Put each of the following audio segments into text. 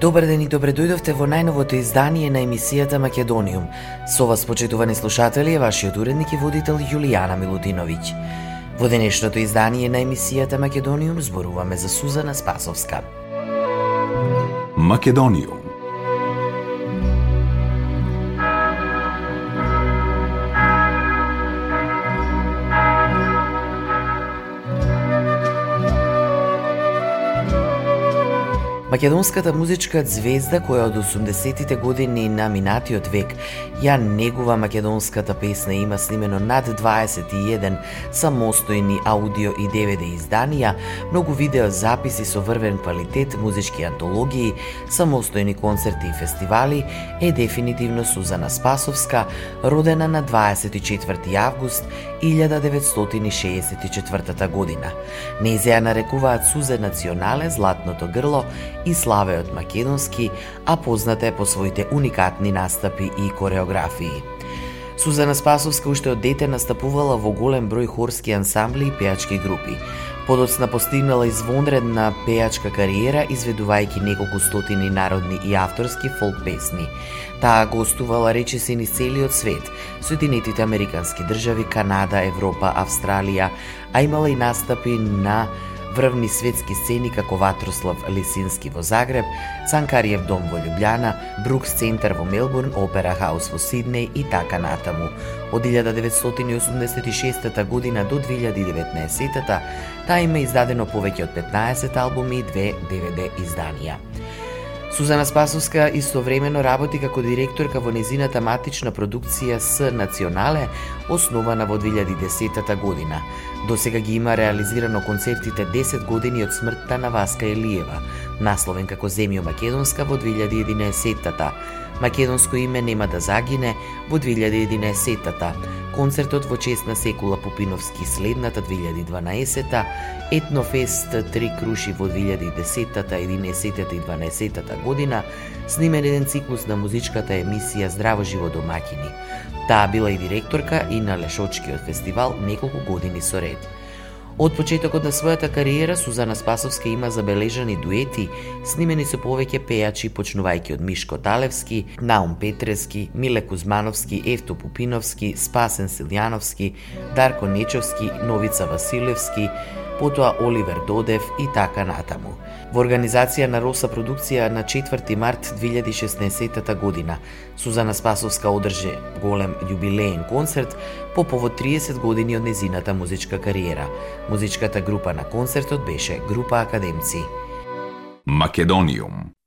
Добар ден и добре дојдовте во најновото издание на емисијата Македониум. Со вас, почитувани слушатели, е вашиот уредник и водител Јулијана Милутиновиќ. Во денешното издание на емисијата Македониум зборуваме за Сузана Спасовска. Македониум Македонската музичка звезда која од 80-тите години на минатиот век ја негува македонската песна има снимено над 21 самостојни аудио и DVD изданија, многу видео записи со врвен квалитет, музички антологии, самостојни концерти и фестивали, е дефинитивно Сузана Спасовска, родена на 24 август 1964 година. Незе ја нарекуваат Сузе Национале, Златното грло и славеот македонски, а позната е по своите уникатни настапи и кореографии. Сузана Спасовска уште од дете настапувала во голем број хорски ансамбли и пеачки групи. Подоцна постигнала извонредна пеачка кариера, изведувајќи неколку стотини народни и авторски фолк песни. Таа гостувала речиси низ целиот свет, Соединетите Американски држави, Канада, Европа, Австралија, а имала и настапи на врвни светски сцени како Ватрослав Лисински во Загреб, Цанкариев дом во Лјубљана, Брукс центар во Мелбурн, Опера хаус во Сиднеј и така натаму. Од 1986 година до 2019 таа има издадено повеќе од 15 албуми и две DVD изданија. Сузана Спасовска истовремено работи како директорка во незината матична продукција С Национале, основана во 2010 година. До сега ги има реализирано концертите 10 години од смртта на Васка Елиева, насловен како Земјо Македонска во 2011-та, Македонско име нема да загине во 2011-та, концертот во чест на Секула Пупиновски следната 2012-та, Етнофест Три круши во 2010-та, 11-та и 12-та година, снимен еден циклус на музичката емисија Здраво живо домакини. Таа била и директорка и на Лешочкиот фестивал неколку години со ред. Од почетокот на својата кариера, Сузана Спасовска има забележани дуети, снимени со повеќе пејачи, почнувајќи од Мишко Талевски, Наум Петрески, Миле Кузмановски, Евто Пупиновски, Спасен Силјановски, Дарко Нечовски, Новица Василевски, потоа Оливер Додев и така натаму. Во организација на Роса продукција на 4 март 2016 година, Сузана Спасовска одржи голем јубилеен концерт по повод 30 години од незината музичка кариера. Музичката група на концертот беше Група Академци. Македониум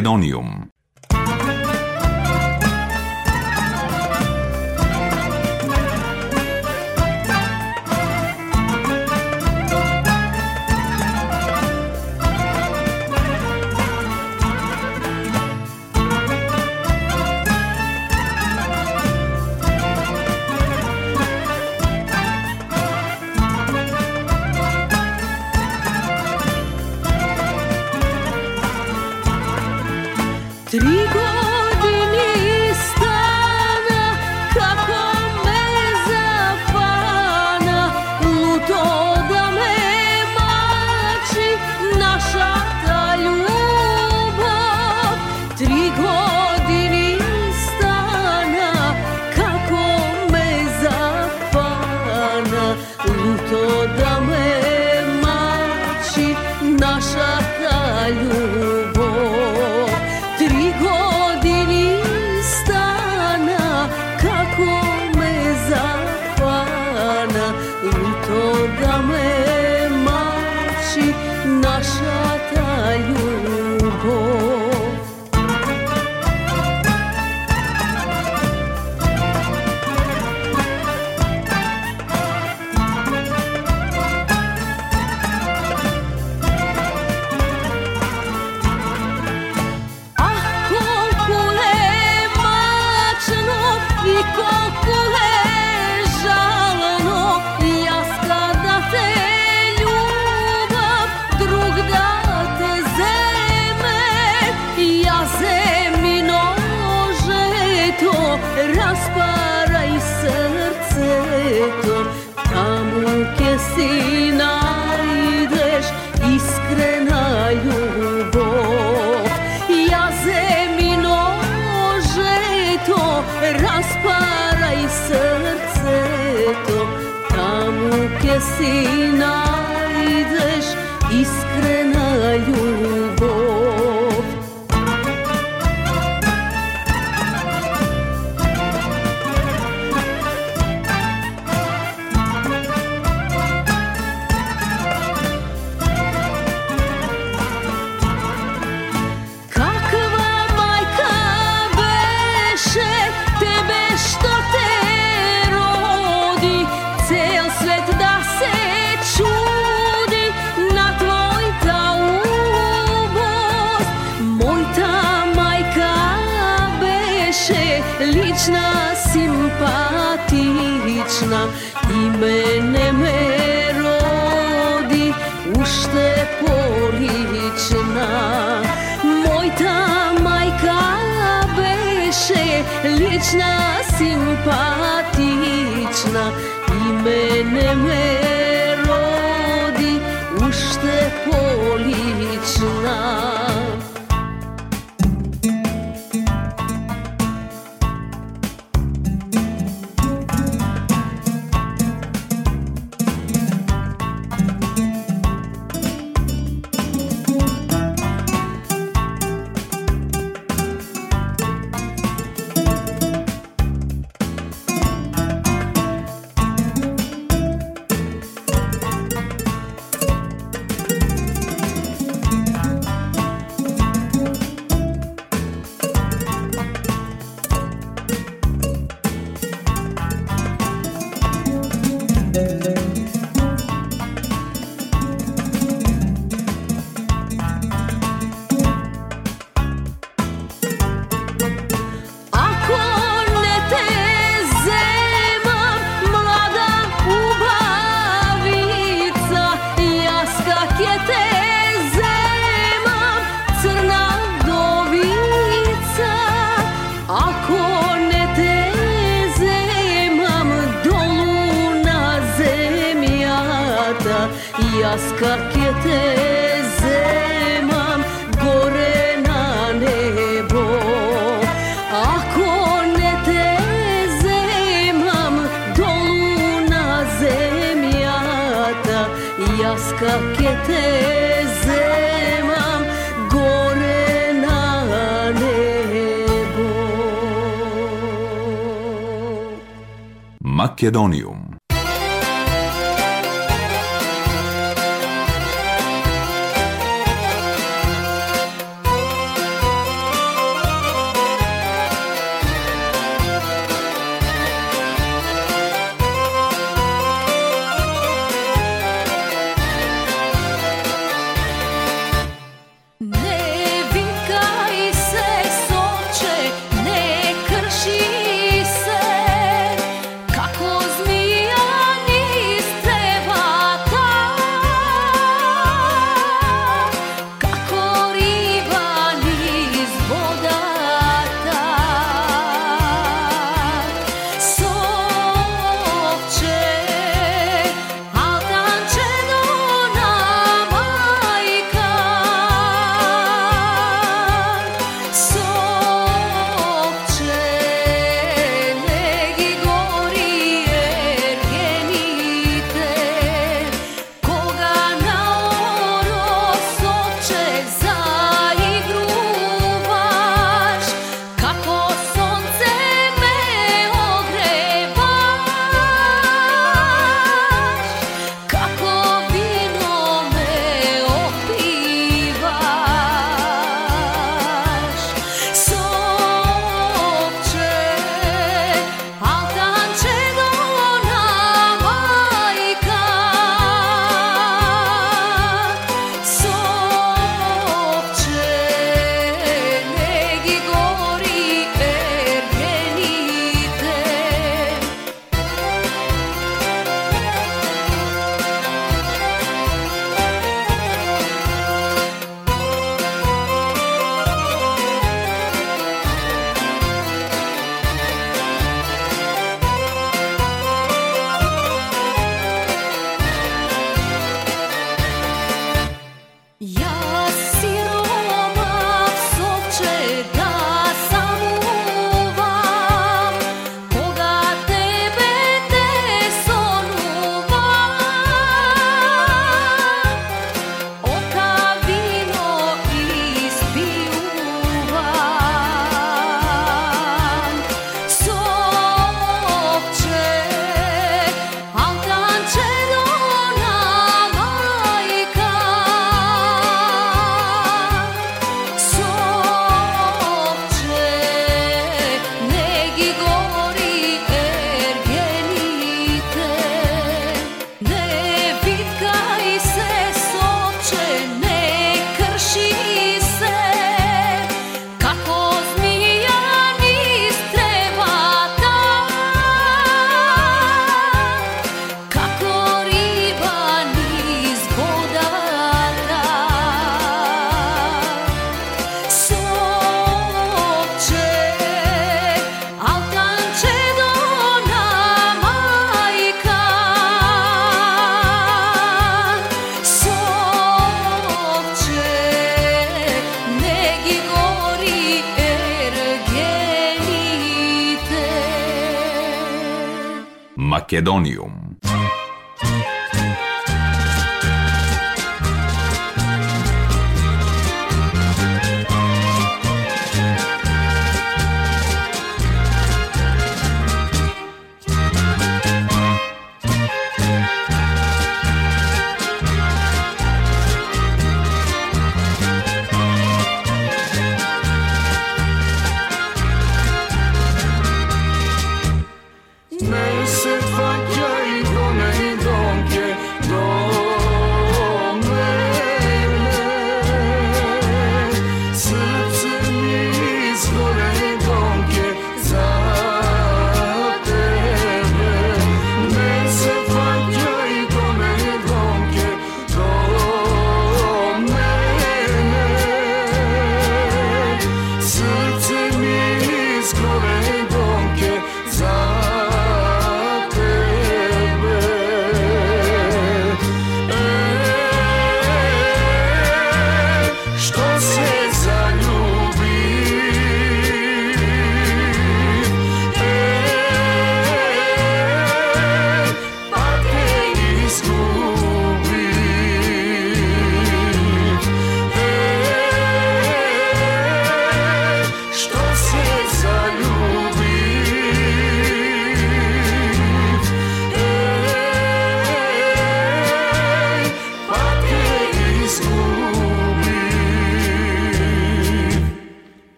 Македониум. ласкар земам горе на небо. Ако не те земам долу на земјата Јас те Македониум. Македониум.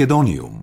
Македониум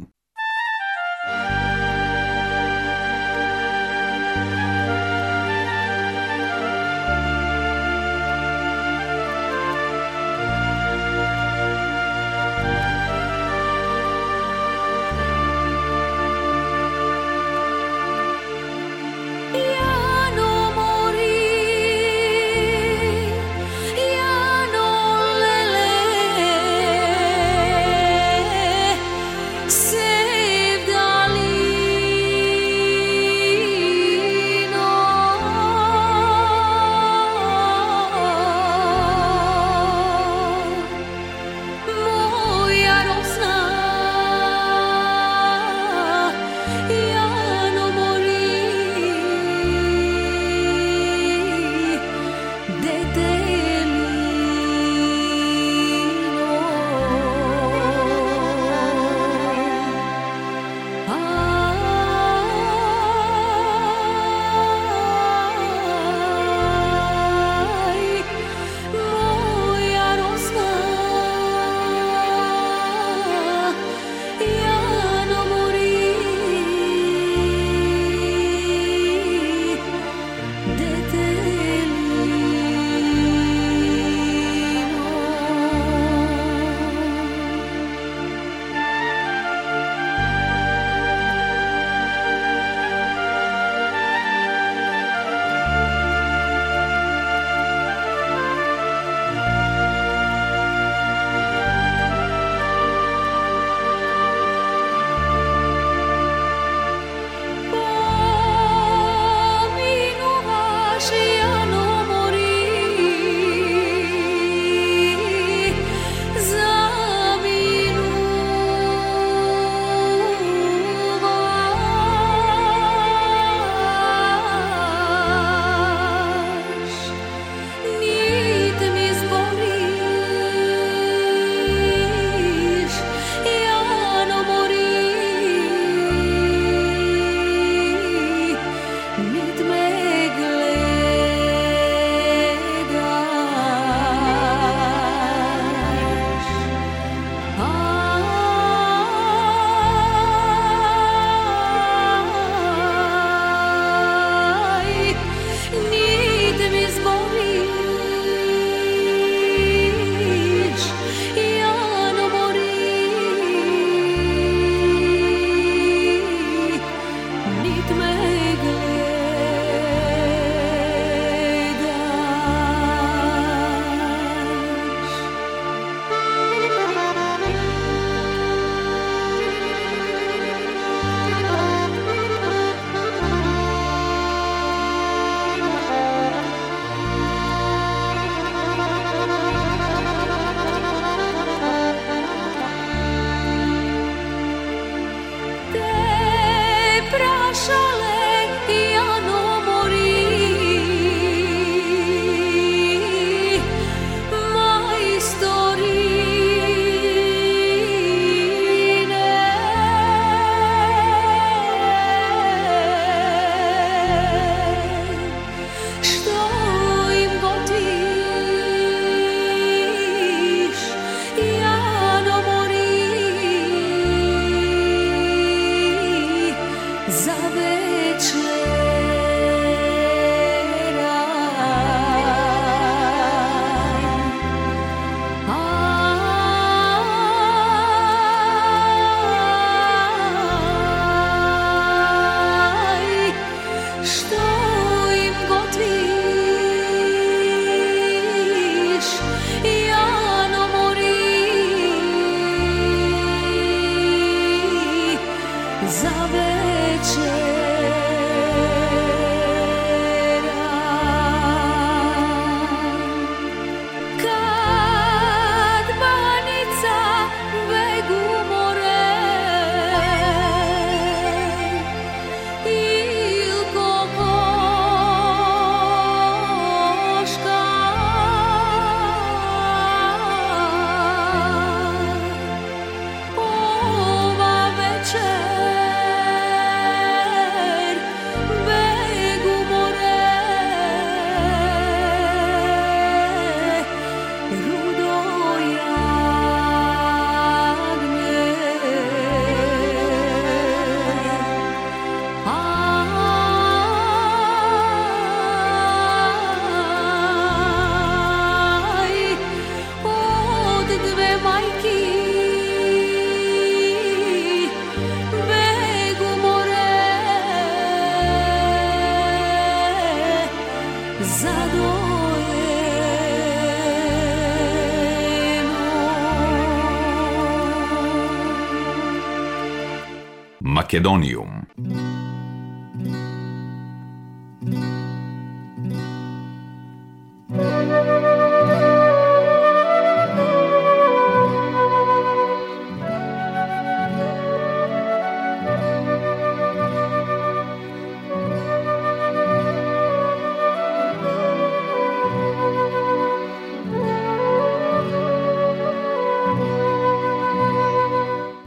Македониум.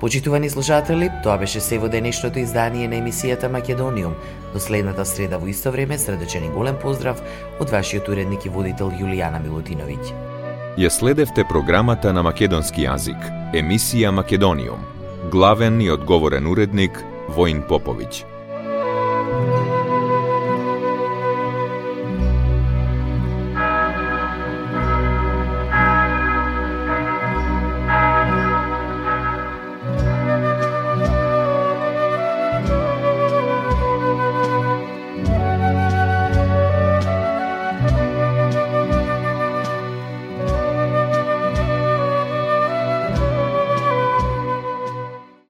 Почитувани слушатели, тоа беше се во денешното издание на емисијата Македониум. До следната среда во исто време, средечен и голем поздрав од вашиот уредник и водител Јулијана Милутиновиќ. Ја следевте програмата на македонски јазик, емисија Македониум. Главен и одговорен уредник Воин Поповиќ.